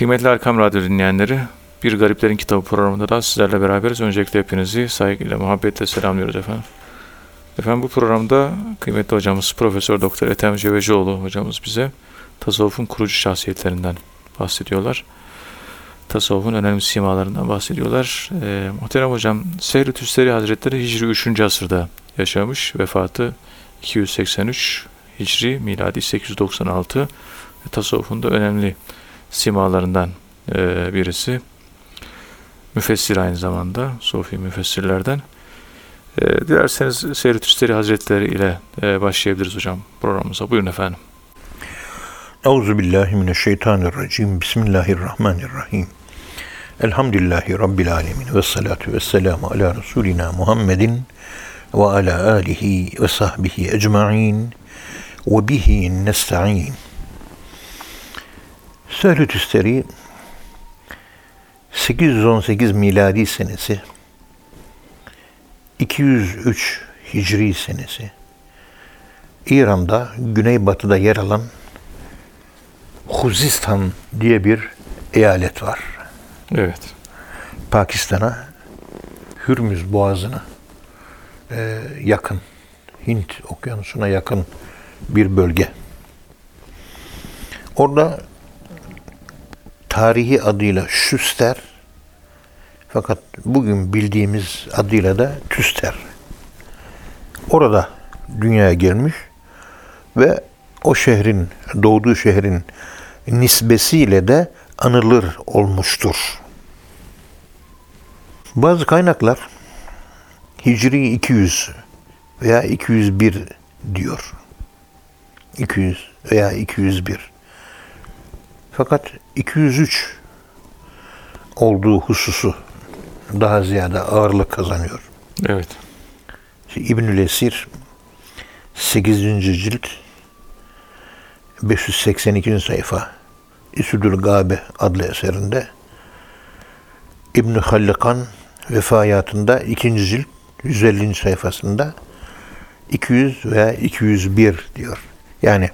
Kıymetli Erkam Radyo dinleyenleri, Bir Gariplerin Kitabı programında da sizlerle beraberiz. Öncelikle hepinizi saygıyla, muhabbetle selamlıyoruz efendim. Efendim bu programda kıymetli hocamız Profesör Doktor Ethem Cebecioğlu hocamız bize tasavvufun kurucu şahsiyetlerinden bahsediyorlar. Tasavvufun önemli simalarından bahsediyorlar. Ee, muhterem hocam Seyri Tüsteri Hazretleri Hicri 3. asırda yaşamış. Vefatı 283 Hicri miladi 896 tasavvufun da önemli simalarından e, birisi. Müfessir aynı zamanda, Sofi müfessirlerden. E, dilerseniz Seyri Tüsteri Hazretleri ile e, başlayabiliriz hocam programımıza. Buyurun efendim. Euzu billahi mineşşeytanirracim. Bismillahirrahmanirrahim. Elhamdülillahi rabbil alamin ve salatu vesselamu ala resulina Muhammedin ve ala alihi ve sahbihi ecmaîn ve bihi nestaîn. Söhlü Tüsteri 818 miladi senesi 203 Hicri senesi İran'da güneybatıda yer alan Huzistan diye bir eyalet var. Evet. Pakistan'a Hürmüz Boğazı'na e, yakın, Hint okyanusuna yakın bir bölge. Orada tarihi adıyla Şüster fakat bugün bildiğimiz adıyla da Tüster. Orada dünyaya gelmiş ve o şehrin, doğduğu şehrin nisbesiyle de anılır olmuştur. Bazı kaynaklar Hicri 200 veya 201 diyor. 200 veya 201. Fakat 203 olduğu hususu daha ziyade ağırlık kazanıyor. Evet. İbnül Esir 8. cilt 582. sayfa İsüdül Gabe adlı eserinde İbn Hallikan vefayatında 2. cilt 150. sayfasında 200 veya 201 diyor. Yani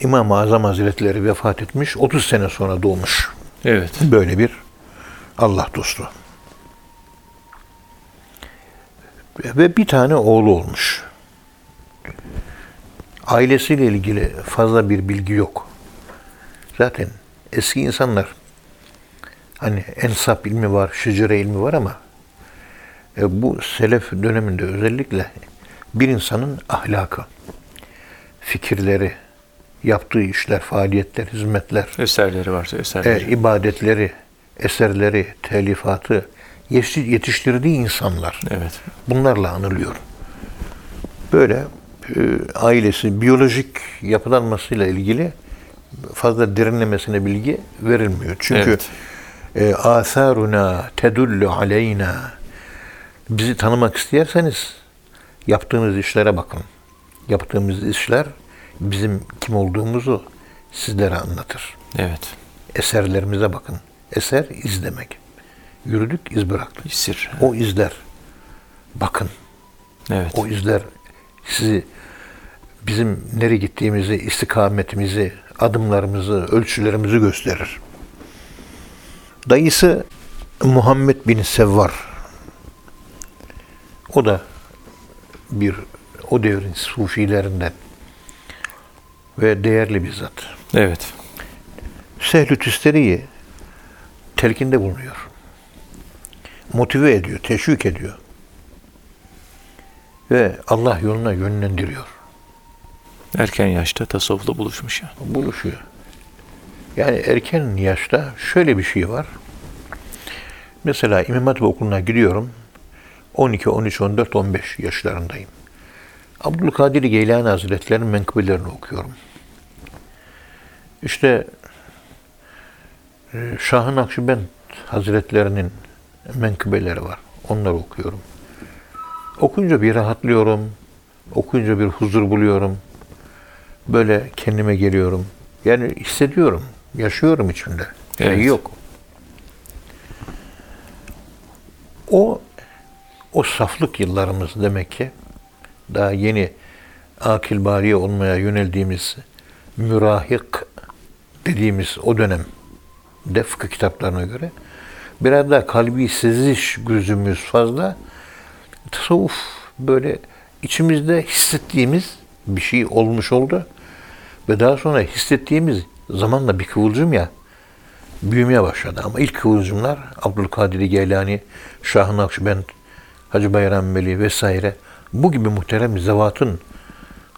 İmam-ı Azam Hazretleri vefat etmiş, 30 sene sonra doğmuş. Evet. Böyle bir Allah dostu. Ve bir tane oğlu olmuş. Ailesiyle ilgili fazla bir bilgi yok. Zaten eski insanlar hani ensap ilmi var, şecere ilmi var ama e, bu selef döneminde özellikle bir insanın ahlakı, fikirleri, yaptığı işler, faaliyetler, hizmetler, Eserleri varsa eserleri. e, ibadetleri, eserleri, telifatı, yetiş- yetiştirdiği insanlar. Evet. Bunlarla anılıyor. Böyle e, ailesi biyolojik yapılanmasıyla ilgili fazla derinlemesine bilgi verilmiyor. Çünkü Evet. e, asaruna tedullu aleyna bizi tanımak isterseniz yaptığınız işlere bakın. Yaptığımız işler bizim kim olduğumuzu sizlere anlatır. Evet. Eserlerimize bakın. Eser iz demek. Yürüdük, iz bıraktık. İsir. O izler. Bakın. Evet. O izler sizi bizim nereye gittiğimizi, istikametimizi, adımlarımızı, ölçülerimizi gösterir. Dayısı Muhammed bin Sevvar. O da bir o devrin sufilerinden ve değerli bir zat. Evet. Sehlü Tüsteri'yi telkinde bulunuyor. Motive ediyor, teşvik ediyor. Ve Allah yoluna yönlendiriyor. Erken yaşta tasavvufla buluşmuş yani. Buluşuyor. Yani erken yaşta şöyle bir şey var. Mesela İmam Hatip okuluna gidiyorum. 12, 13, 14, 15 yaşlarındayım. Abdülkadir Geylani Hazretleri'nin menkıbelerini okuyorum. İşte e, Şah-ı Nakşibend Hazretlerinin menkıbeleri var. Onları okuyorum. Okuyunca bir rahatlıyorum. Okuyunca bir huzur buluyorum. Böyle kendime geliyorum. Yani hissediyorum. Yaşıyorum içimde. Evet. yok. O o saflık yıllarımız demek ki daha yeni akil bariye olmaya yöneldiğimiz mürahik dediğimiz o dönem de kitaplarına göre. Biraz daha kalbi seziş gözümüz fazla. Tasavvuf böyle içimizde hissettiğimiz bir şey olmuş oldu. Ve daha sonra hissettiğimiz zamanla bir kıvılcım ya büyümeye başladı. Ama ilk kıvılcımlar Abdülkadir Geylani, Şah-ı Nakşibend, Hacı Bayram Veli vesaire bu gibi muhterem zevatın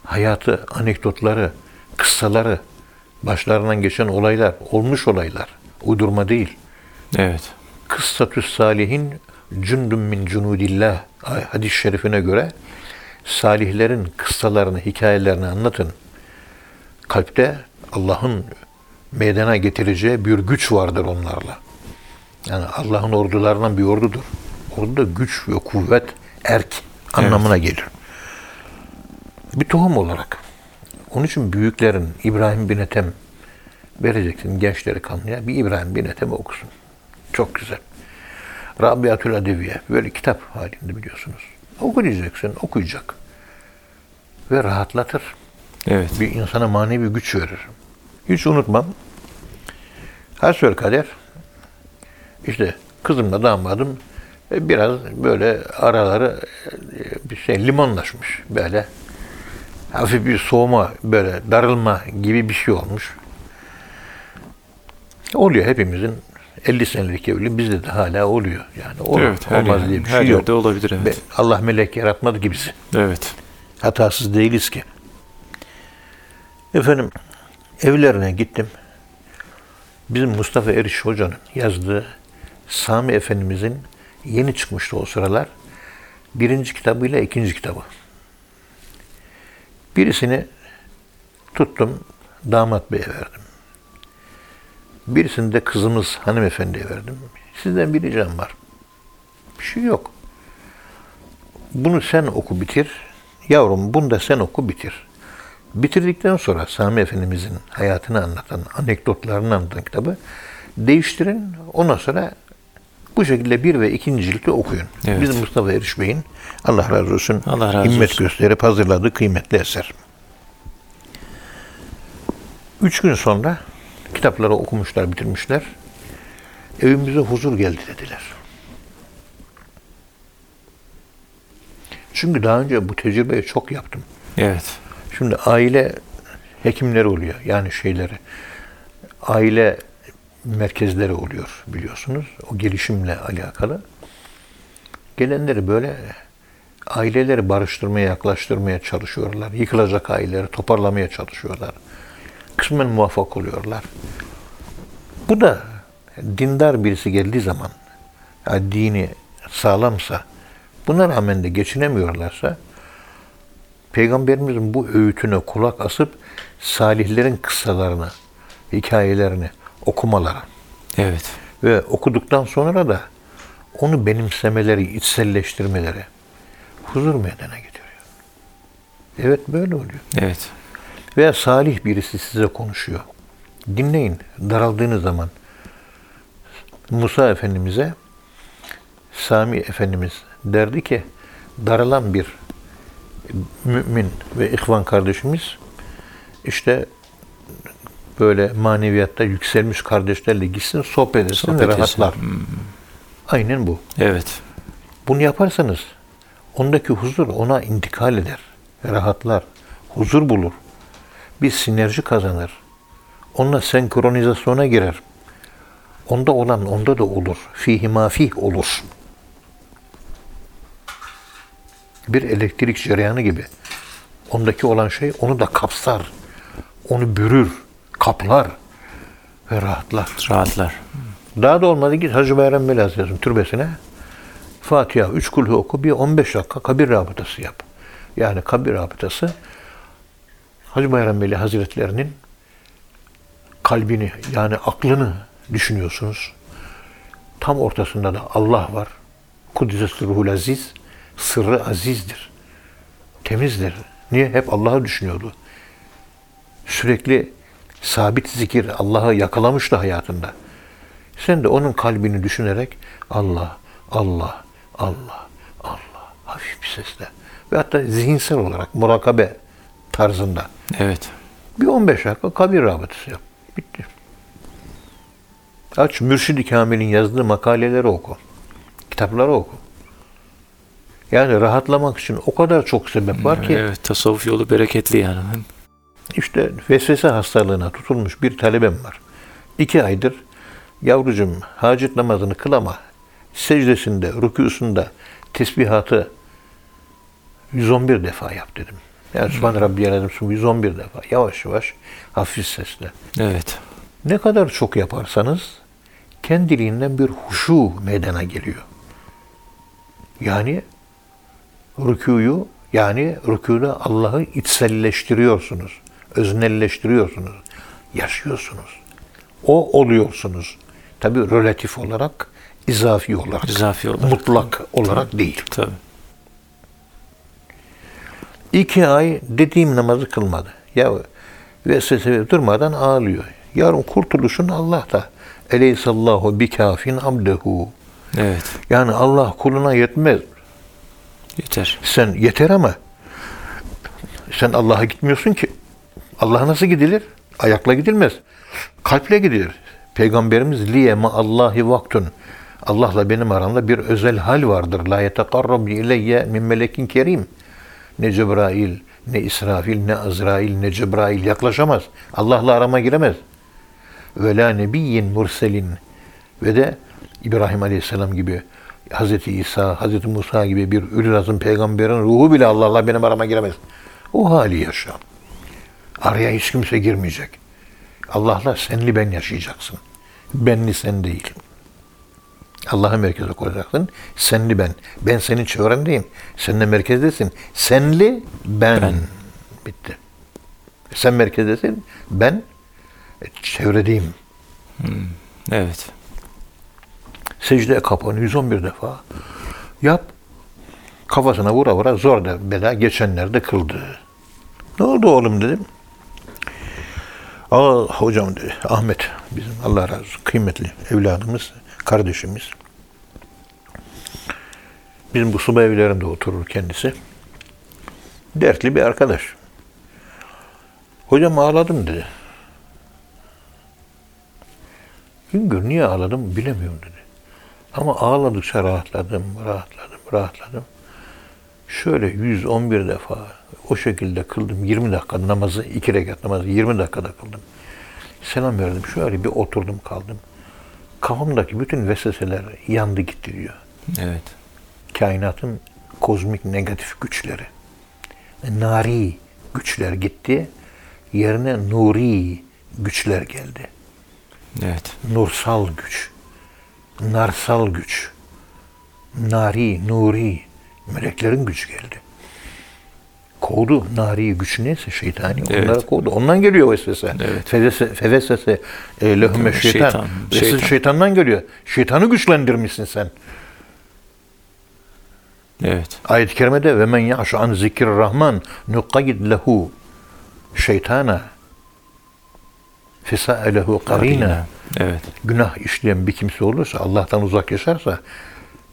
hayatı, anekdotları, kıssaları, başlarından geçen olaylar, olmuş olaylar, uydurma değil. Evet. Kıssatü salihin cündüm min cunudillah hadis-i şerifine göre salihlerin kıssalarını, hikayelerini anlatın. Kalpte Allah'ın meydana getireceği bir güç vardır onlarla. Yani Allah'ın ordularından bir ordudur. Ordu da güç ve kuvvet, erk anlamına gelir. Bir tohum olarak. Onun için büyüklerin İbrahim bin Ethem vereceksin gençleri kanlıya. Bir İbrahim bin Ethem okusun. Çok güzel. Rabiatül Adeviye. Böyle kitap halinde biliyorsunuz. Okuyacaksın, okuyacak. Ve rahatlatır. Evet. Bir insana manevi güç verir. Hiç unutmam. Hasbelkader işte kızımla damadım biraz böyle araları e, bir şey limonlaşmış böyle. Hafif bir soğuma böyle darılma gibi bir şey olmuş. Oluyor hepimizin 50 senelik evliliği bizde de hala oluyor. Yani olur, evet. Olmaz yer- diye bir her şey yok. olabilir evet. Ve Allah melek yaratmadı gibisi. Evet. Hatasız değiliz ki. Efendim evlerine gittim. Bizim Mustafa Eriş Hoca'nın yazdığı Sami Efendimizin yeni çıkmıştı o sıralar. Birinci kitabıyla ikinci kitabı. Birisini tuttum damat beye verdim. Birisini de kızımız hanımefendiye verdim. Sizden bir ricam var. Bir şey yok. Bunu sen oku bitir. Yavrum bunu da sen oku bitir. Bitirdikten sonra Sami Efendimizin hayatını anlatan, anekdotlarını anlatan kitabı değiştirin. Ondan sonra bu şekilde bir ve ikinci cilti okuyun. Evet. Bizim Mustafa Eriş Bey'in Allah razı olsun Allah razı himmet olsun. gösterip hazırladığı kıymetli eser. Üç gün sonra kitapları okumuşlar, bitirmişler. Evimize huzur geldi dediler. Çünkü daha önce bu tecrübeyi çok yaptım. Evet. Şimdi aile hekimleri oluyor. Yani şeyleri. Aile merkezleri oluyor biliyorsunuz. O gelişimle alakalı. Gelenleri böyle aileleri barıştırmaya, yaklaştırmaya çalışıyorlar. Yıkılacak aileleri toparlamaya çalışıyorlar. Kısmen muvaffak oluyorlar. Bu da dindar birisi geldiği zaman, yani dini sağlamsa, buna rağmen de geçinemiyorlarsa, Peygamberimizin bu öğütüne kulak asıp salihlerin kıssalarını, hikayelerini okumaları Evet. ve okuduktan sonra da onu benimsemeleri, içselleştirmeleri huzur meydana getiriyor. Evet böyle oluyor. Evet. Veya salih birisi size konuşuyor. Dinleyin. Daraldığınız zaman Musa Efendimiz'e Sami Efendimiz derdi ki daralan bir mümin ve ihvan kardeşimiz işte böyle maneviyatta yükselmiş kardeşlerle gitsin sohbet etsin Sohbet ve etsin. rahatlar. Aynen bu. Evet. Bunu yaparsanız ondaki huzur ona intikal eder. Rahatlar. Huzur bulur. Bir sinerji kazanır. Onunla senkronizasyona girer. Onda olan onda da olur. Fihi mafih olur. Bir elektrik cereyanı gibi. Ondaki olan şey onu da kapsar. Onu bürür, kaplar ve rahatlar. Rahatlar. Daha da olmadı git Hacı Bayram Veli Hazretleri'nin türbesine Fatiha, üç kulhu oku, bir 15 dakika kabir rabıtası yap. Yani kabir rabıtası Hacı Bayram Veli Hazretleri'nin kalbini yani aklını düşünüyorsunuz. Tam ortasında da Allah var. Kudüs Ruhul Aziz, sırrı azizdir. Temizdir. Niye? Hep Allah'ı düşünüyordu. Sürekli sabit zikir Allah'ı yakalamıştı hayatında. Sen de onun kalbini düşünerek Allah, Allah, Allah, Allah hafif bir sesle ve hatta zihinsel olarak murakabe tarzında Evet. bir 15 dakika kabir rabıtası yap. Bitti. Aç Mürşid-i Kamil'in yazdığı makaleleri oku. Kitapları oku. Yani rahatlamak için o kadar çok sebep var ki Evet, tasavvuf yolu bereketli yani. İşte vesvese hastalığına tutulmuş bir talebem var. İki aydır yavrucum hacet namazını kıl ama secdesinde, rükûsunda tesbihatı 111 defa yap dedim. Yani Sübhane Rabbiyel Azim 111 defa. Yavaş yavaş, hafif sesle. Evet. Ne kadar çok yaparsanız kendiliğinden bir huşu meydana geliyor. Yani rükûyu yani rükûda Allah'ı içselleştiriyorsunuz. Öznelleştiriyorsunuz. Yaşıyorsunuz. O oluyorsunuz. Tabi relatif olarak, izafi olarak. İzafi olarak. Mutlak olarak değil. Tabii. İki ay dediğim namazı kılmadı. Ya vesvese durmadan ağlıyor. Yarın kurtuluşun Allah'ta. Eleysallahu bikafin abdehu. Evet. Yani Allah kuluna yetmez. Yeter. Sen yeter ama sen Allah'a gitmiyorsun ki. Allah'a nasıl gidilir? Ayakla gidilmez. Kalple gidilir. Peygamberimiz liye ma Allahi vaktun. Allah'la benim aramda bir özel hal vardır. La yetekarrabu ileyye min melekin kerim. Ne Cebrail, ne İsrafil, ne Azrail, ne Cebrail yaklaşamaz. Allah'la arama giremez. Ve la nebiyyin murselin. Ve de İbrahim Aleyhisselam gibi Hz. İsa, Hz. Musa gibi bir azım peygamberin ruhu bile Allah'la benim arama giremez. O hali yaşa. Araya hiç kimse girmeyecek. Allah'la senli ben yaşayacaksın. Benli sen değil. Allah'ı merkeze koyacaksın. Senli ben. Ben senin çevrendeyim. Sen de merkezdesin. Senli ben. Ben. Bitti. Sen merkezdesin. Ben e, çevredeyim. Evet. Secdeye kapanı 111 defa. Yap. Kafasına vura vura zor da bela geçenlerde kıldı. Ne oldu oğlum dedim. Aa hocam dedi. Ahmet bizim Allah razı olsun kıymetli evladımız, kardeşimiz. Bizim bu subay evlerinde oturur kendisi. Dertli bir arkadaş. Hocam ağladım dedi. Güngör niye ağladım bilemiyorum dedi. Ama ağladıkça rahatladım, rahatladım, rahatladım. Şöyle 111 defa o şekilde kıldım. 20 dakika namazı, iki rekat namazı 20 dakikada kıldım. Selam verdim. Şöyle bir oturdum kaldım. Kafamdaki bütün vesveseler yandı gitti diyor. Evet. Kainatın kozmik negatif güçleri. Nari güçler gitti. Yerine nuri güçler geldi. Evet. Nursal güç. Narsal güç. Nari, nuri. Meleklerin gücü geldi. Kovdu nari güç neyse şeytani Evet. onlara kovdu. Ondan geliyor vesvese. Evet. Fevese, fevesese e, lehüme şeytan. şeytan, şeytan. şeytandan geliyor. Şeytanı güçlendirmişsin sen. Evet. Ayet-i kerimede ve men ya'şu an zikir rahman nuqayyid lehu şeytana fesa'elehu karina. Evet. Günah işleyen bir kimse olursa, Allah'tan uzak yaşarsa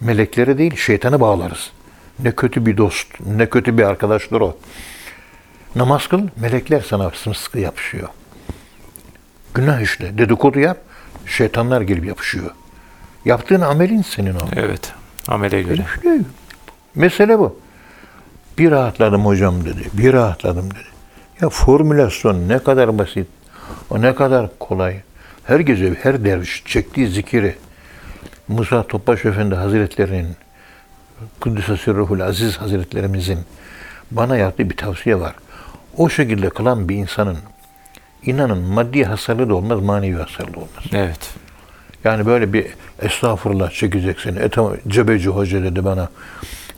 meleklere değil şeytanı bağlarız. Ne kötü bir dost, ne kötü bir arkadaşdır o. Namaz kıl, melekler sana sımsıkı yapışıyor. Günah işle, dedikodu yap, şeytanlar gelip yapışıyor. Yaptığın amelin senin o. Evet. Amele göre. İşte mesele bu. Bir rahatladım hocam dedi. Bir rahatladım dedi. Ya formülasyon ne kadar basit. O ne kadar kolay. Her gece her derviş çektiği zikiri Musa Topbaş Efendi Hazretleri'nin Sirruhul Aziz Hazretlerimizin bana yaptığı bir tavsiye var. O şekilde kılan bir insanın inanın maddi hasarlı da olmaz, manevi hasarlı da olmaz. Evet. Yani böyle bir estağfurullah çekeceksin. E tamam Cebeci Hoca dedi bana.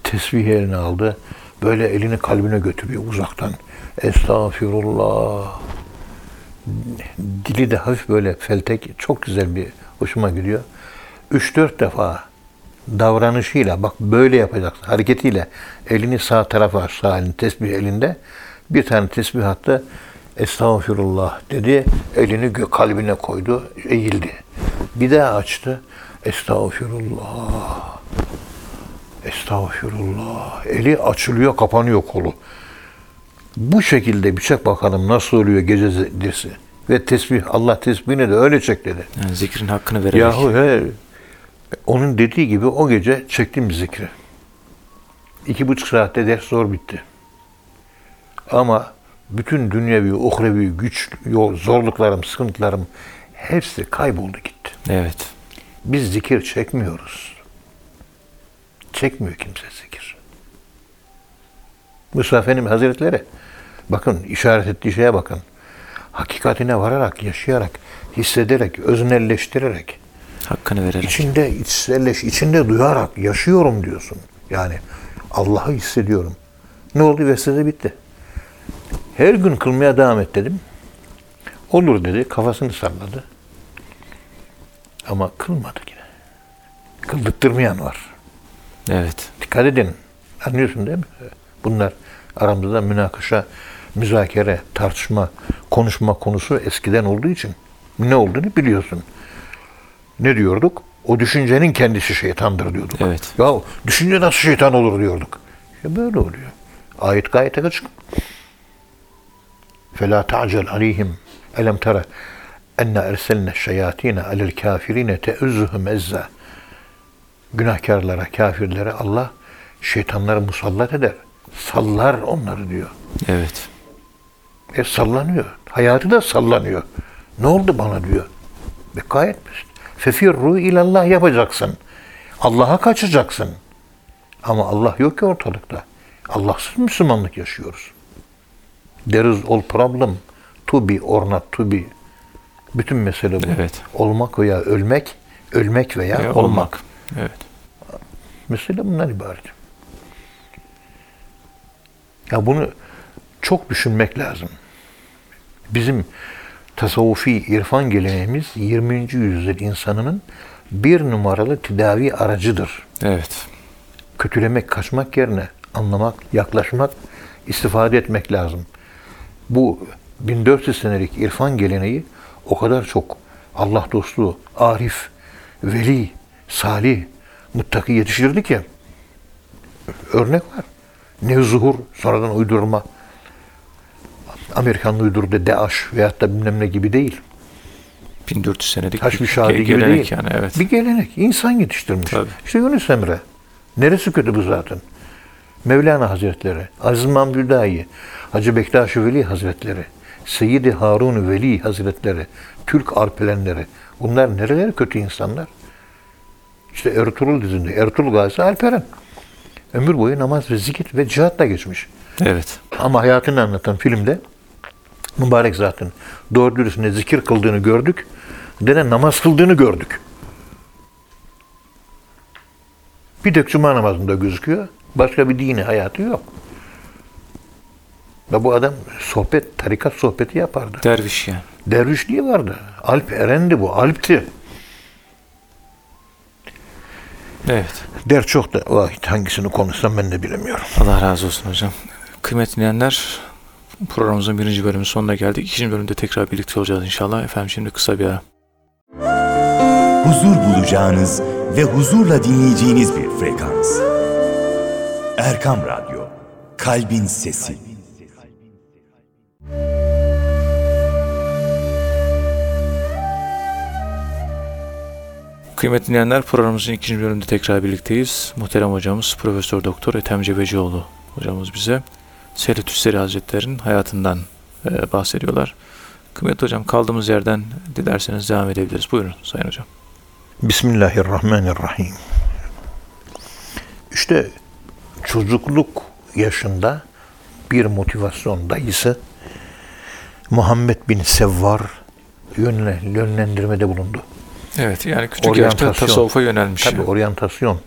Tesbih eline aldı. Böyle elini kalbine götürüyor uzaktan. Estağfirullah. Dili de hafif böyle feltek. Çok güzel bir hoşuma gidiyor. 3-4 defa davranışıyla bak böyle yapacaksın. Hareketiyle elini sağ tarafa sağ elini tesbih elinde bir tane tesbih attı. Estağfirullah dedi. Elini kalbine koydu. Eğildi. Bir daha açtı. Estağfirullah. Estağfirullah. Eli açılıyor, kapanıyor kolu. Bu şekilde bir çek bakalım nasıl oluyor gece zikri. Ve tesbih, Allah tesbihini de öyle çek dedi. Yani zikrin hakkını vererek. Yahu he, onun dediği gibi o gece çektim zikri. İki buçuk saatte ders zor bitti. Ama bütün dünyevi, uhrevi güç, zorluklarım, sıkıntılarım hepsi kayboldu gitti. Evet. Biz zikir çekmiyoruz. Çekmiyor kimse zikir. Musa Efendimiz Hazretleri bakın işaret ettiği şeye bakın. Hakikatine vararak, yaşayarak, hissederek, öznelleştirerek, Hakkını vererek. içinde içselleş, içinde duyarak yaşıyorum diyorsun. Yani Allah'ı hissediyorum. Ne oldu? Vesvese bitti. Her gün kılmaya devam et dedim. Olur dedi. Kafasını salladı. Ama kılmadı yine. Kıldırtmayan var. Evet. Dikkat edin. Anlıyorsun değil mi? Bunlar aramızda münakaşa, müzakere, tartışma, konuşma konusu eskiden olduğu için ne olduğunu biliyorsun ne diyorduk? O düşüncenin kendisi şeytandır diyorduk. Evet. Ya düşünce nasıl şeytan olur diyorduk. İşte böyle oluyor. Ayet gayet açık. فَلَا تَعْجَلْ عَلَيْهِمْ أَلَمْ تَرَ اَنَّ اَرْسَلْنَا الشَّيَاتِينَ عَلَى الْكَافِرِينَ تَأُزُّهُمْ اَزَّا Günahkarlara, kafirlere Allah şeytanları musallat eder. Sallar onları diyor. Evet. E sallanıyor. Hayatı da sallanıyor. Ne oldu bana diyor. Ve gayet basit. Fefirru ilallah yapacaksın. Allah'a kaçacaksın. Ama Allah yok ki ortalıkta. Allahsız Müslümanlık yaşıyoruz. There is all problem to be or not to be. Bütün mesele bu. Evet. Olmak veya ölmek, ölmek veya Ve olmak. olmak. Evet. Mesele bundan ibaret. Ya bunu çok düşünmek lazım. Bizim tasavvufi irfan geleneğimiz 20. yüzyıl insanının bir numaralı tedavi aracıdır. Evet. Kötülemek, kaçmak yerine anlamak, yaklaşmak, istifade etmek lazım. Bu 1400 senelik irfan geleneği o kadar çok Allah dostu, arif, veli, salih, muttaki yetiştirdi ki örnek var. Nevzuhur, sonradan uydurma. Amerikanlı uydurdu DAEŞ veyahut da bilmem ne gibi değil. 1400 senelik Taş bir şahidi gibi gelenek değil. yani evet. Bir gelenek. insan yetiştirmiş. Tabii. İşte Yunus Emre. Neresi kötü bu zaten? Mevlana Hazretleri, Aziz Mahmud Hüdayi, Hacı Bektaş Veli Hazretleri, Seyyidi Harun Veli Hazretleri, Türk Alperenleri. Bunlar nereleri kötü insanlar? İşte Ertuğrul dizinde Ertuğrul Gazi Alperen. Ömür boyu namaz ve zikir ve cihatla geçmiş. Evet. Ama hayatını anlatan filmde mübarek zaten doğru dürüst ne zikir kıldığını gördük ne de namaz kıldığını gördük. Bir tek cuma namazında gözüküyor. Başka bir dini hayatı yok. Ve bu adam sohbet, tarikat sohbeti yapardı. Derviş yani. Dervişliği vardı. Alp erendi bu. Alpti. Evet. Der çok da vay, hangisini konuşsam ben de bilemiyorum. Allah razı olsun hocam. Kıymetli dinleyenler programımızın birinci bölümünün sonuna geldik. İkinci bölümde tekrar birlikte olacağız inşallah. Efendim şimdi kısa bir ara. huzur bulacağınız ve huzurla dinleyeceğiniz bir frekans. Erkam Radyo, Kalbin Sesi. Kıymetli dinleyenler programımızın ikinci bölümünde tekrar birlikteyiz. Muhterem hocamız Profesör Doktor Ethem Cebecioğlu hocamız bize Seyret Üstleri Hazretleri'nin hayatından e, bahsediyorlar. Kıymetli hocam kaldığımız yerden dilerseniz devam edebiliriz. Buyurun Sayın Hocam. Bismillahirrahmanirrahim. İşte çocukluk yaşında bir motivasyon dayısı Muhammed bin Sevvar yönle, yönlendirmede bulundu. Evet yani küçük yaşta tasavvufa yönelmiş. Tabi oryantasyon.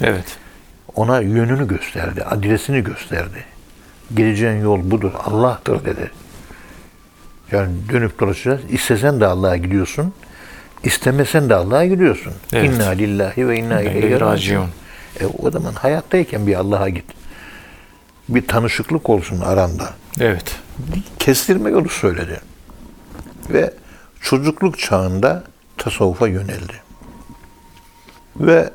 Evet. Ona yönünü gösterdi, adresini gösterdi. Gideceğin yol budur, Allah'tır dedi. Yani dönüp dolaşacağız. İstesen de Allah'a gidiyorsun. istemesen de Allah'a gidiyorsun. Evet. İnna lillahi ve inna İleyhi raciun. E, o zaman hayattayken bir Allah'a git. Bir tanışıklık olsun aranda. Evet. Kestirme yolu söyledi. Ve çocukluk çağında tasavvufa yöneldi. Ve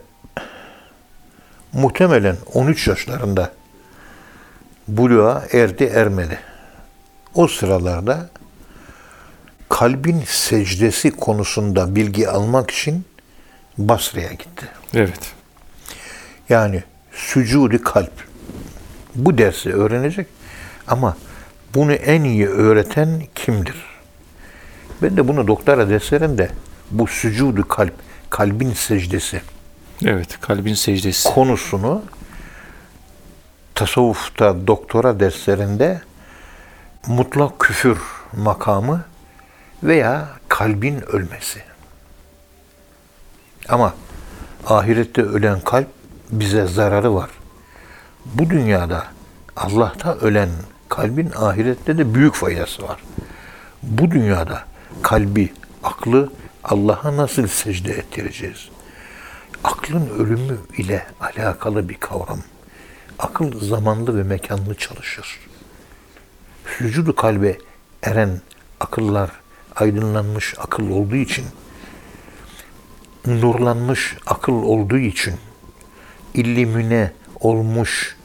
muhtemelen 13 yaşlarında buluğa erdi ermedi. O sıralarda kalbin secdesi konusunda bilgi almak için Basra'ya gitti. Evet. Yani sücudi kalp. Bu dersi öğrenecek ama bunu en iyi öğreten kimdir? Ben de bunu doktora derslerinde bu sücudu kalp, kalbin secdesi Evet. Kalbin secdesi. konusunu tasavvufta doktora derslerinde mutlak küfür makamı veya kalbin ölmesi. Ama ahirette ölen kalp bize zararı var. Bu dünyada Allah'ta ölen kalbin ahirette de büyük faydası var. Bu dünyada kalbi, aklı Allah'a nasıl secde ettireceğiz? Aklın ölümü ile alakalı bir kavram. Akıl zamanlı ve mekanlı çalışır. Sücudu kalbe eren akıllar aydınlanmış akıl olduğu için, nurlanmış akıl olduğu için, illimine olmuş,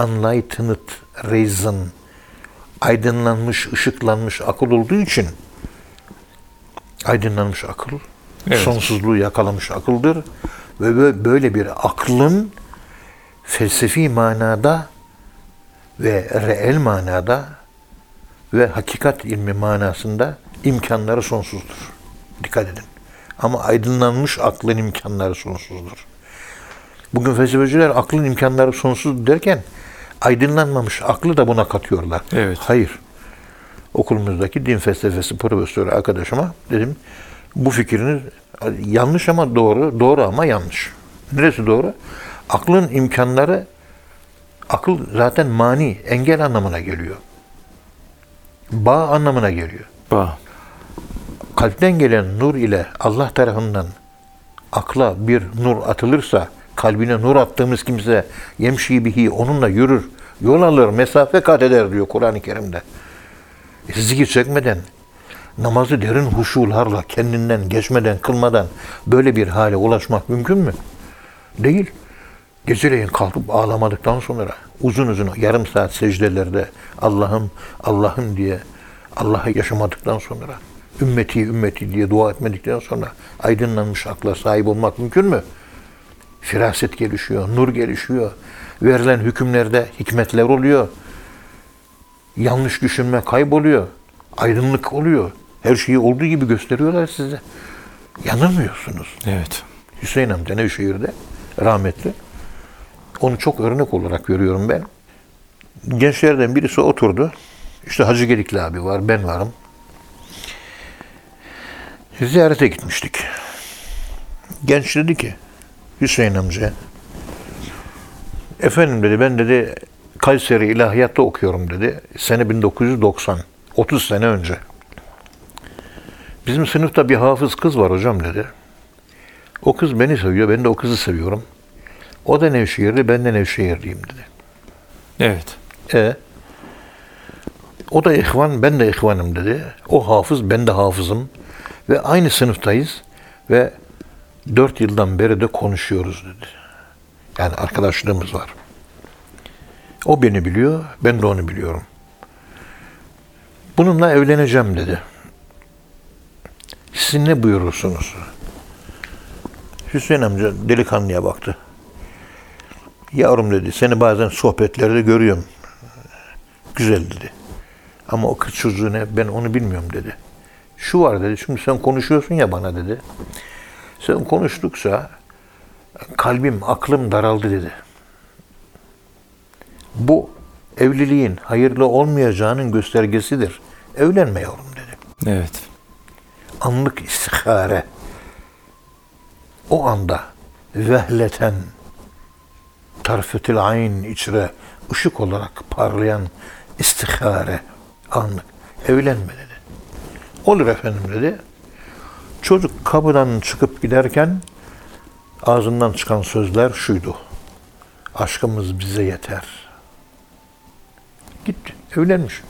enlightened reason, aydınlanmış, ışıklanmış akıl olduğu için, aydınlanmış akıl, Evet. sonsuzluğu yakalamış akıldır. Ve bö- böyle bir aklın felsefi manada ve reel manada ve hakikat ilmi manasında imkanları sonsuzdur. Dikkat edin. Ama aydınlanmış aklın imkanları sonsuzdur. Bugün felsefeciler aklın imkanları sonsuz derken aydınlanmamış aklı da buna katıyorlar. Evet. Hayır. Okulumuzdaki din felsefesi profesörü arkadaşıma dedim bu fikriniz yanlış ama doğru, doğru ama yanlış. Neresi doğru? Aklın imkanları akıl zaten mani, engel anlamına geliyor. Bağ anlamına geliyor. Ba. Kalpten gelen nur ile Allah tarafından akla bir nur atılırsa, kalbine nur attığımız kimse yemşi bihi onunla yürür, yol alır, mesafe kat eder diyor Kur'an-ı Kerim'de. E, zikir çekmeden, namazı derin huşularla, kendinden geçmeden, kılmadan böyle bir hale ulaşmak mümkün mü? Değil. Geceleyin kalkıp ağlamadıktan sonra uzun uzun yarım saat secdelerde Allah'ım Allah'ım diye Allah'ı yaşamadıktan sonra ümmeti ümmeti diye dua etmedikten sonra aydınlanmış akla sahip olmak mümkün mü? Firaset gelişiyor, nur gelişiyor. Verilen hükümlerde hikmetler oluyor. Yanlış düşünme kayboluyor. Aydınlık oluyor. Her şeyi olduğu gibi gösteriyorlar size. Yanılmıyorsunuz. Evet. Hüseyin amca Nevşehir'de rahmetli. Onu çok örnek olarak görüyorum ben. Gençlerden birisi oturdu. İşte Hacı Gedikli abi var, ben varım. Ziyarete gitmiştik. Genç dedi ki, Hüseyin amca, efendim dedi ben dedi Kayseri İlahiyat'ta okuyorum dedi. Sene 1990, 30 sene önce. Bizim sınıfta bir hafız kız var hocam dedi. O kız beni seviyor, ben de o kızı seviyorum. O da Nevşehirli, ben de Nevşehirliyim dedi. Evet. E o da ihvan, ben de ihvanım dedi. O hafız, ben de hafızım. Ve aynı sınıftayız ve dört yıldan beri de konuşuyoruz dedi. Yani arkadaşlığımız var. O beni biliyor, ben de onu biliyorum. Bununla evleneceğim dedi. Siz ne buyurursunuz? Hüseyin amca delikanlıya baktı. Yavrum dedi, seni bazen sohbetlerde görüyorum. Güzel dedi. Ama o kız çocuğu ne, ben onu bilmiyorum dedi. Şu var dedi, çünkü sen konuşuyorsun ya bana dedi. Sen konuştukça kalbim, aklım daraldı dedi. Bu evliliğin hayırlı olmayacağının göstergesidir. Evlenme yavrum dedi. Evet. Anlık istihare. O anda vehleten tarfetil ayn içre ışık olarak parlayan istihare anlık. Evlenme dedi. Olur efendim dedi. Çocuk kapıdan çıkıp giderken ağzından çıkan sözler şuydu. Aşkımız bize yeter. Gitti. Evlenmiş.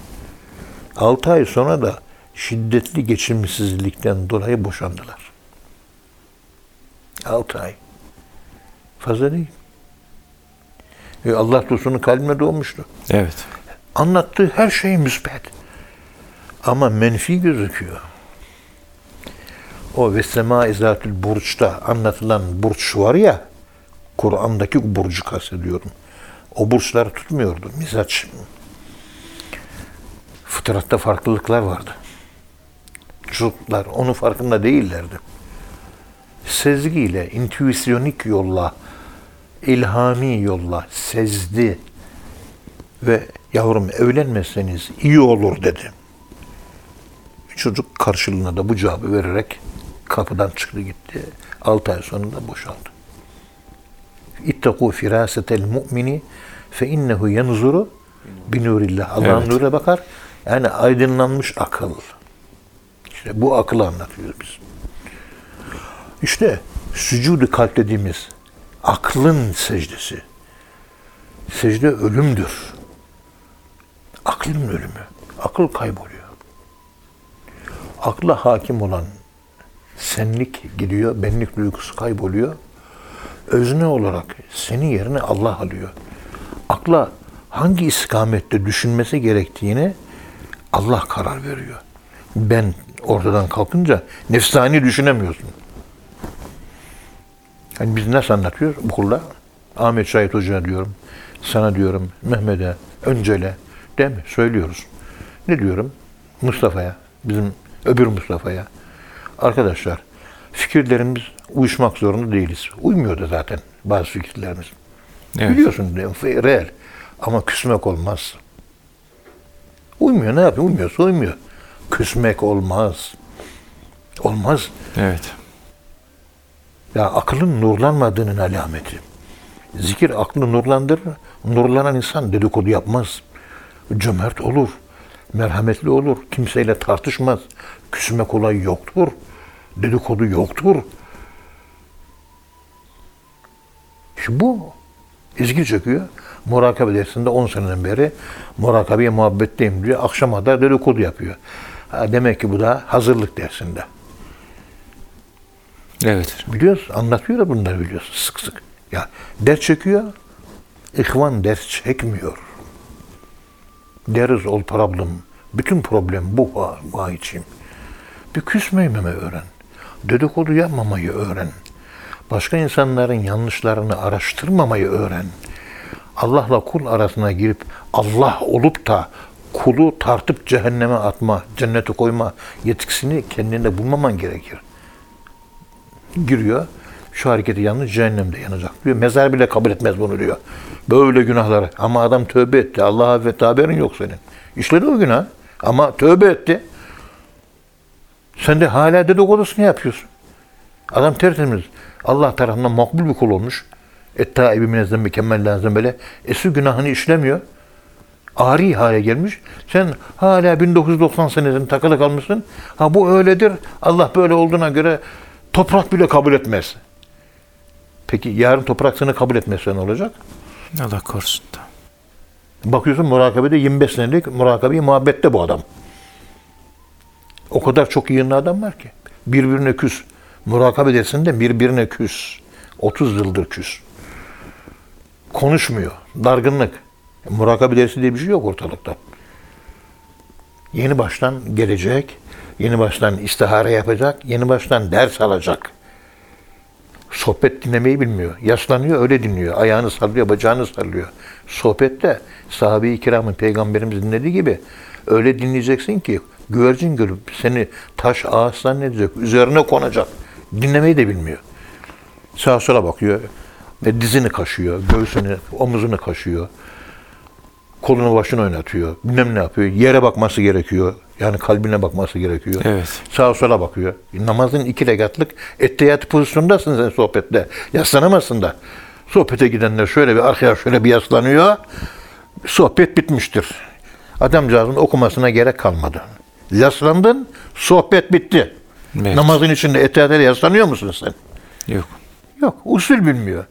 Altı ay sonra da şiddetli geçimsizlikten dolayı boşandılar. Altı ay. Fazla değil. E Allah dostunun kalbine doğmuştu. Evet. Anlattığı her şey müsbet. Ama menfi gözüküyor. o ve sema izatül burçta anlatılan burç var ya Kur'an'daki burcu kastediyorum. O burçlar tutmuyordu. Mizaç. Fıtratta farklılıklar vardı. Çocuklar onun farkında değillerdi. Sezgiyle, intüisyonik yolla, ilhami yolla sezdi ve yavrum evlenmezseniz iyi olur dedi. Çocuk karşılığında da bu cevabı vererek kapıdan çıktı gitti. 6 ay sonunda boşaldı. İttaku firasetel mu'mini fe innehu yanzuru binurillah. Allah'ın Evet. nuruna bakar. Yani aydınlanmış akıl. İşte bu akılı anlatıyoruz biz. İşte sücudu kalp dediğimiz aklın secdesi. Secde ölümdür. Aklın ölümü. Akıl kayboluyor. Akla hakim olan senlik gidiyor, benlik duygusu kayboluyor. Özne olarak senin yerine Allah alıyor. Akla hangi istikamette düşünmesi gerektiğini Allah karar veriyor. Ben ortadan kalkınca nefsani düşünemiyorsun. Hani biz nasıl anlatıyoruz okulda? Ahmet Şahit Hoca'ya diyorum, sana diyorum, Mehmet'e, Öncel'e değil mi? Söylüyoruz. Ne diyorum? Mustafa'ya, bizim öbür Mustafa'ya. Arkadaşlar, fikirlerimiz uyuşmak zorunda değiliz. Uymuyor da zaten bazı fikirlerimiz. Evet. Biliyorsun? Real. Ama küsmek olmaz. Uymuyor ne yapayım? Uymuyorsa uymuyor. Küsmek olmaz. Olmaz. Evet. Ya akılın nurlanmadığının alameti. Zikir aklı nurlandırır. Nurlanan insan dedikodu yapmaz. Cömert olur. Merhametli olur. Kimseyle tartışmaz. Küsmek olayı yoktur. Dedikodu yoktur. Şimdi bu izgi çekiyor. Murakabe dersinde 10 seneden beri murakabeye muhabbetteyim diyor. Akşama da dedikodu yapıyor. Ha, demek ki bu da hazırlık dersinde. Evet. Biliyoruz, anlatıyor da bunları biliyoruz sık sık. Ya ders çekiyor, ihvan ders çekmiyor. İs all problem. Bütün problem bu var için. Bir küsmememeyi öğren. Dedikodu yapmamayı öğren. Başka insanların yanlışlarını araştırmamayı öğren. Allah'la kul arasına girip Allah olup da kulu tartıp cehenneme atma, cennete koyma yetkisini kendinde bulmaman gerekir giriyor. Şu hareketi yanlış cehennemde yanacak diyor. Mezar bile kabul etmez bunu diyor. Böyle günahları. Ama adam tövbe etti. Allah'a affetti haberin yok senin. İşledi o günah. Ama tövbe etti. Sen de hala dedikodusunu yapıyorsun. Adam tertemiz. Allah tarafından makbul bir kul olmuş. Etta ebi minezzem mükemmel lazım böyle. Eski günahını işlemiyor. Ari hale gelmiş. Sen hala 1990 senesinde takılı kalmışsın. Ha bu öyledir. Allah böyle olduğuna göre toprak bile kabul etmez. Peki yarın toprak seni kabul etmezse ne olacak? Allah korusun da. Bakıyorsun murakabede 25 senelik murakabeyi muhabbette bu adam. O kadar çok yığınlı adam var ki. Birbirine küs. Murakabe dersinde birbirine küs. 30 yıldır küs. Konuşmuyor. Dargınlık. Murakabe dersi diye bir şey yok ortalıkta. Yeni baştan gelecek. Yeni baştan istihare yapacak. Yeni baştan ders alacak. Sohbet dinlemeyi bilmiyor. Yaşlanıyor öyle dinliyor. Ayağını sallıyor, bacağını sallıyor. Sohbette sahabe-i kiramın peygamberimiz dinlediği gibi öyle dinleyeceksin ki güvercin görüp seni taş ağaç zannedecek, üzerine konacak. Dinlemeyi de bilmiyor. Sağa sola bakıyor ve dizini kaşıyor, göğsünü, omuzunu kaşıyor. Kolunu başını oynatıyor. Bilmem ne yapıyor. Yere bakması gerekiyor. Yani kalbine bakması gerekiyor. Evet. Sağa sola bakıyor. Namazın iki rekatlık ettehiyat pozisyondasın sen sohbette. Yaslanamazsın da. Sohbete gidenler şöyle bir arkaya şöyle bir yaslanıyor. Sohbet bitmiştir. Adamcağızın okumasına gerek kalmadı. Yaslandın, sohbet bitti. Evet. Namazın içinde ettehiyata yaslanıyor musun sen? Yok. Yok, usul bilmiyor.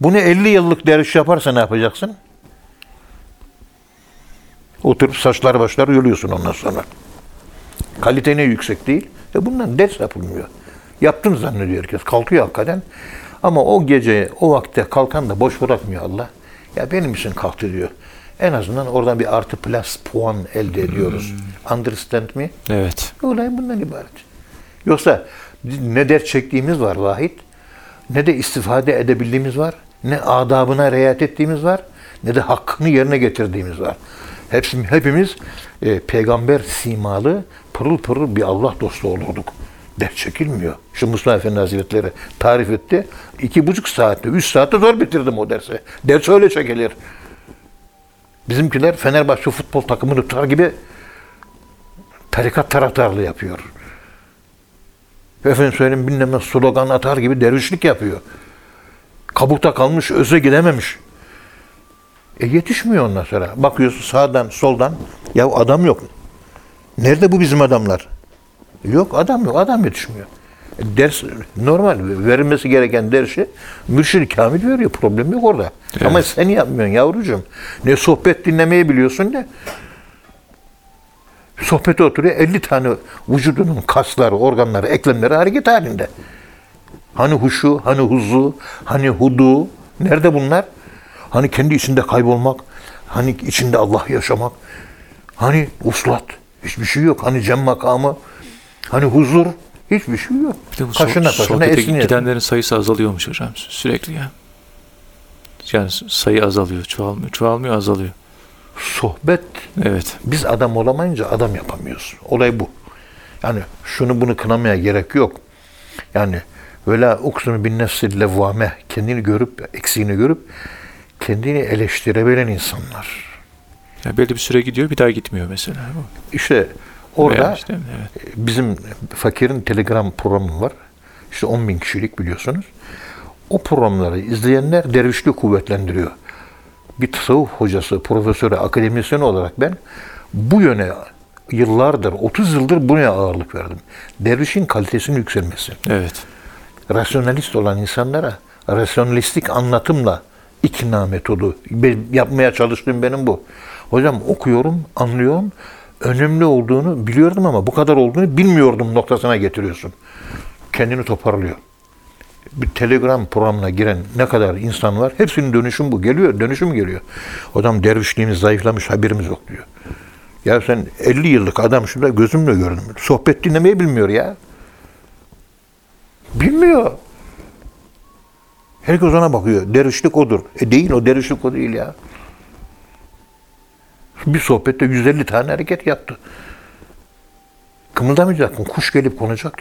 Bunu 50 yıllık derviş yaparsa ne yapacaksın? Oturup saçlar başlar yoluyorsun ondan sonra. Kalite ne yüksek değil. E bundan ders yapılmıyor. Yaptın zannediyor herkes. Kalkıyor hakikaten. Ama o gece, o vakte kalkan da boş bırakmıyor Allah. Ya benim için kalktı diyor. En azından oradan bir artı plus puan elde ediyoruz. Understand me? Evet. Olay bundan ibaret. Yoksa Ne dert çektiğimiz var vahid, ne de istifade edebildiğimiz var, ne adabına riayet ettiğimiz var, ne de hakkını yerine getirdiğimiz var. Hepsi, hepimiz e, peygamber simalı, pırıl pırıl bir Allah dostu olurduk. Dert çekilmiyor. Şu Mustafa Efendi Hazretleri tarif etti. İki buçuk saatte, üç saatte zor bitirdim o dersi. Ders öyle çekilir. Bizimkiler Fenerbahçe futbol takımını tutar gibi tarikat taraftarlığı yapıyor. Efendim söyleyeyim bilmem slogan atar gibi dervişlik yapıyor. Kabukta kalmış, öze gidememiş. E yetişmiyor ondan sonra. Bakıyorsun sağdan, soldan. Ya adam yok. Nerede bu bizim adamlar? Yok adam yok. Adam yetişmiyor. E, Ders normal. Verilmesi gereken dersi mürşid kamil veriyor. Problem yok orada. Ama sen yapmıyorsun yavrucuğum. Ne sohbet dinlemeyi biliyorsun ne sohbete oturuyor 50 tane vücudunun kasları, organları, eklemleri hareket halinde. Hani huşu, hani huzu, hani hudu, nerede bunlar? Hani kendi içinde kaybolmak, hani içinde Allah yaşamak, hani uslat, hiçbir şey yok. Hani cem makamı, hani huzur, hiçbir şey yok. Bir de bu kaşına so- kaşına esniyor. gidenlerin sayısı azalıyormuş hocam sü- sürekli ya. Yani sayı azalıyor, çoğalmıyor. Çoğalmıyor, azalıyor. Sohbet Evet. Biz adam olamayınca adam yapamıyoruz. Olay bu. Yani şunu bunu kınamaya gerek yok. Yani vela uksunu bin nefsil levvame kendini görüp eksiğini görüp kendini eleştirebilen insanlar. Ya belli bir süre gidiyor, bir daha gitmiyor mesela. İşte orada işte, evet. bizim fakirin telegram programı var. İşte 10 bin kişilik biliyorsunuz. O programları izleyenler dervişliği kuvvetlendiriyor. Bir tasavvuf hocası, profesörü, akademisyen olarak ben bu yöne yıllardır, 30 yıldır buna ağırlık verdim. Dervişin kalitesinin yükselmesi. Evet. Rasyonalist olan insanlara rasyonalistik anlatımla ikna metodu Be- yapmaya çalıştığım benim bu. Hocam okuyorum, anlıyorum. Önemli olduğunu biliyordum ama bu kadar olduğunu bilmiyordum noktasına getiriyorsun. Kendini toparlıyor. Bir telegram programına giren ne kadar insan var hepsinin dönüşüm bu. Geliyor, dönüşüm geliyor. Adam dervişliğimiz zayıflamış haberimiz yok diyor. Ya sen 50 yıllık adam şurada gözümle gördüm. Sohbet dinlemeyi bilmiyor ya. Bilmiyor. Herkes ona bakıyor. Dervişlik odur. E değil o dervişlik o değil ya. Bir sohbette 150 tane hareket yaptı. Kımıldamayacaksın. Kuş gelip konacak.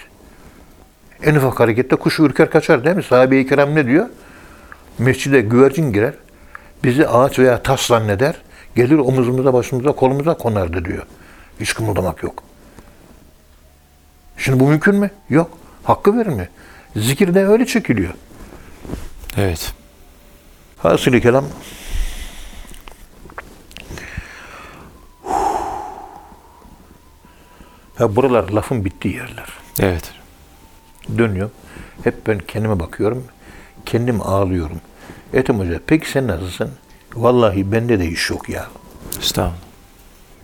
En ufak harekette kuş ürker kaçar değil mi? Sahabe-i kiram ne diyor? Mescide güvercin girer. Bizi ağaç veya taş zanneder. Gelir omuzumuza, başımıza, kolumuza konardı diyor. Hiç kımıldamak yok. Şimdi bu mümkün mü? Yok. Hakkı verir mi? Zikir de öyle çekiliyor. Evet. Hasılı kelam Ha buralar lafın bittiği yerler. Evet. Dönüyorum. Hep ben kendime bakıyorum. Kendim ağlıyorum. Ethem Hoca peki sen nasılsın? Vallahi bende de iş yok ya. Estağfurullah.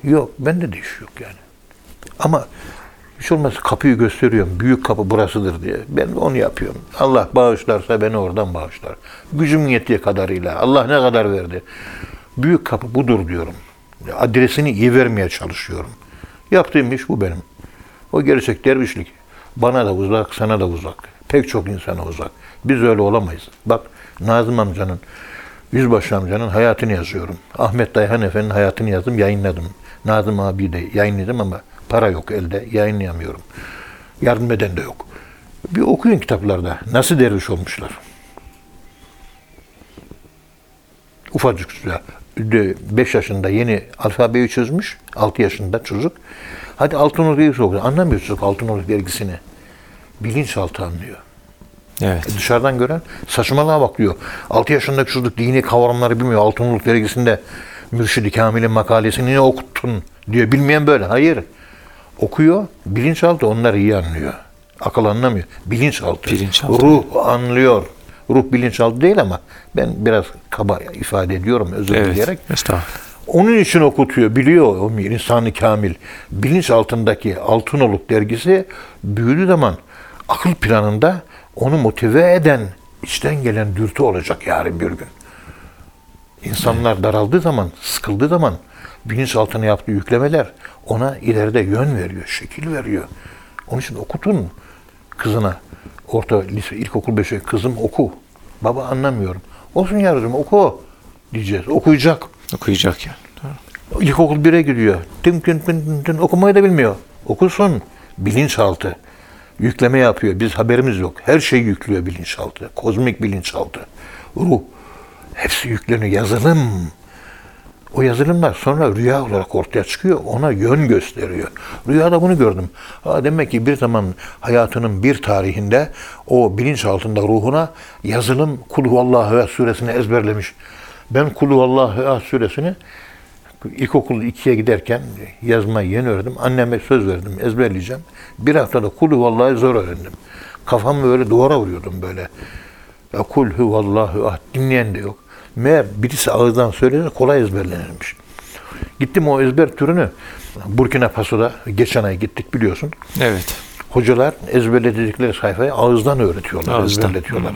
Yok bende de iş yok yani. Ama hiç olmazsa kapıyı gösteriyorum. Büyük kapı burasıdır diye. Ben onu yapıyorum. Allah bağışlarsa beni oradan bağışlar. Gücüm yettiği kadarıyla. Allah ne kadar verdi. Büyük kapı budur diyorum. Adresini iyi vermeye çalışıyorum. Yaptığım iş bu benim. O gerçek dervişlik. Bana da uzak, sana da uzak. Pek çok insana uzak. Biz öyle olamayız. Bak Nazım amcanın, Yüzbaşı amcanın hayatını yazıyorum. Ahmet Dayhan Efendi'nin hayatını yazdım, yayınladım. Nazım abi de yayınladım ama para yok elde, yayınlayamıyorum. Yardım eden de yok. Bir okuyun kitaplarda. Nasıl derviş olmuşlar. Ufacık çocuk. 5 yaşında yeni alfabeyi çözmüş. 6 yaşında çocuk. Hadi Altınoluk dergisi okuyor. Anlamıyor çocuk Altınoluk dergisini. Bilinçaltı anlıyor. Evet. E dışarıdan gören saçmalığa bak diyor. 6 yaşındaki çocuk dini kavramları bilmiyor. Altınoluk dergisinde Mürşid-i Kamil'in makalesini ne okuttun diyor. Bilmeyen böyle. Hayır. Okuyor. Bilinçaltı onları iyi anlıyor. Akıl anlamıyor. Bilinçaltı. Bilinçaltı. Ruh anlıyor. Ruh bilinçaltı değil ama ben biraz kaba ifade ediyorum özür Evet. dileyerek. Estağfurullah. Onun için okutuyor, biliyor o insanı kamil. Bilinç altındaki Altınoluk dergisi büyüdüğü zaman akıl planında onu motive eden, içten gelen dürtü olacak yarın bir gün. İnsanlar daraldığı zaman, sıkıldığı zaman bilinç altına yaptığı yüklemeler ona ileride yön veriyor, şekil veriyor. Onun için okutun. kızına orta lise ilkokul 5'e kızım oku. Baba anlamıyorum. Olsun yavrum oku diyeceğiz. Okuyacak. Okuyacak yani. Doğru. İlkokul 1'e gidiyor. Tın tın okumayı da bilmiyor. Okusun. Bilinçaltı. Yükleme yapıyor. Biz haberimiz yok. Her şey yüklüyor bilinçaltı. Kozmik bilinçaltı. Ruh. Hepsi yükleniyor. Yazılım. O yazılımlar sonra rüya olarak ortaya çıkıyor. Ona yön gösteriyor. Rüyada bunu gördüm. Ha, demek ki bir zaman hayatının bir tarihinde o bilinç altında ruhuna yazılım Kulhuvallahu Ehad suresini ezberlemiş. Ben Kulhuvallahu Ehad suresini ilkokul 2'ye giderken yazmayı yeni öğrendim. Anneme söz verdim ezberleyeceğim. Bir haftada Kulhuvallahu zor öğrendim. Kafamı böyle duvara vuruyordum böyle. Ya kul huvallahu ahad dinleyen de yok. Meğer birisi ağızdan söyleyince kolay ezberlenirmiş. Gittim o ezber türünü Burkina Faso'da geçen ay gittik biliyorsun. Evet. Hocalar ezberledikleri sayfayı ağızdan öğretiyorlar, Ağızdan. ezberletiyorlar.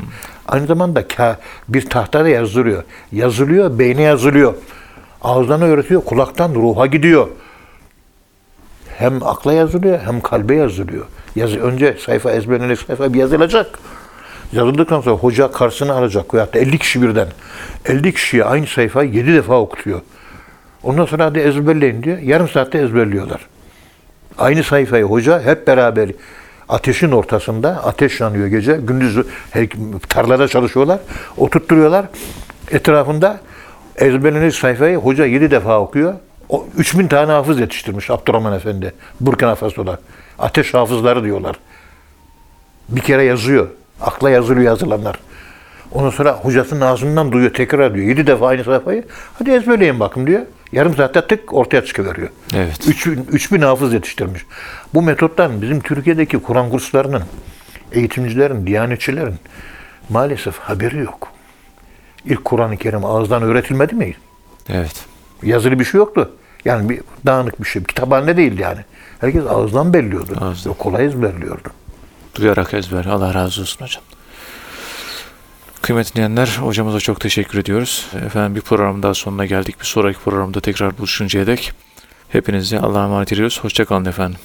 Aynı zamanda ka- bir tahtada yazdırıyor. Yazılıyor, beyne yazılıyor. Ağızdan öğretiyor, kulaktan ruha gidiyor. Hem akla yazılıyor, hem kalbe yazılıyor. Yazı, önce sayfa ezberlenecek sayfa bir yazılacak. Yazıldıktan sonra hoca karşısına alacak. Veyahut da 50 kişi birden. 50 kişiye aynı sayfayı 7 defa okutuyor. Ondan sonra hadi ezberleyin diyor. Yarım saatte ezberliyorlar. Aynı sayfayı hoca hep beraber ateşin ortasında ateş yanıyor gece. Gündüz tarlada çalışıyorlar. Oturtturuyorlar. Etrafında ezberlenmiş sayfayı hoca 7 defa okuyor. O 3000 tane hafız yetiştirmiş Abdurrahman Efendi. Burkina Faso'da. Ateş hafızları diyorlar. Bir kere yazıyor. Akla yazılıyor yazılanlar. Ondan sonra hocasının ağzından duyuyor, tekrar diyor. 7 defa aynı sayfayı. Hadi ezberleyin bakın diyor. Yarım saatte tık ortaya çıkıveriyor. Evet. 3000, 3000 hafız yetiştirmiş. Bu metottan bizim Türkiye'deki Kur'an kurslarının, eğitimcilerin, diyanetçilerin maalesef haberi yok. İlk Kur'an-ı Kerim ağızdan öğretilmedi mi? Evet. Yazılı bir şey yoktu. Yani bir dağınık bir şey. Kitaphanede değildi yani. Herkes ağızdan belliyordu. Ağızdan. Kolay ezberliyordu. Duyarak ezber. Allah razı olsun hocam. Kıymetli dinleyenler, hocamıza çok teşekkür ediyoruz. Efendim bir program daha sonuna geldik. Bir sonraki programda tekrar buluşuncaya dek hepinize Allah'a emanet ediyoruz. Hoşçakalın efendim.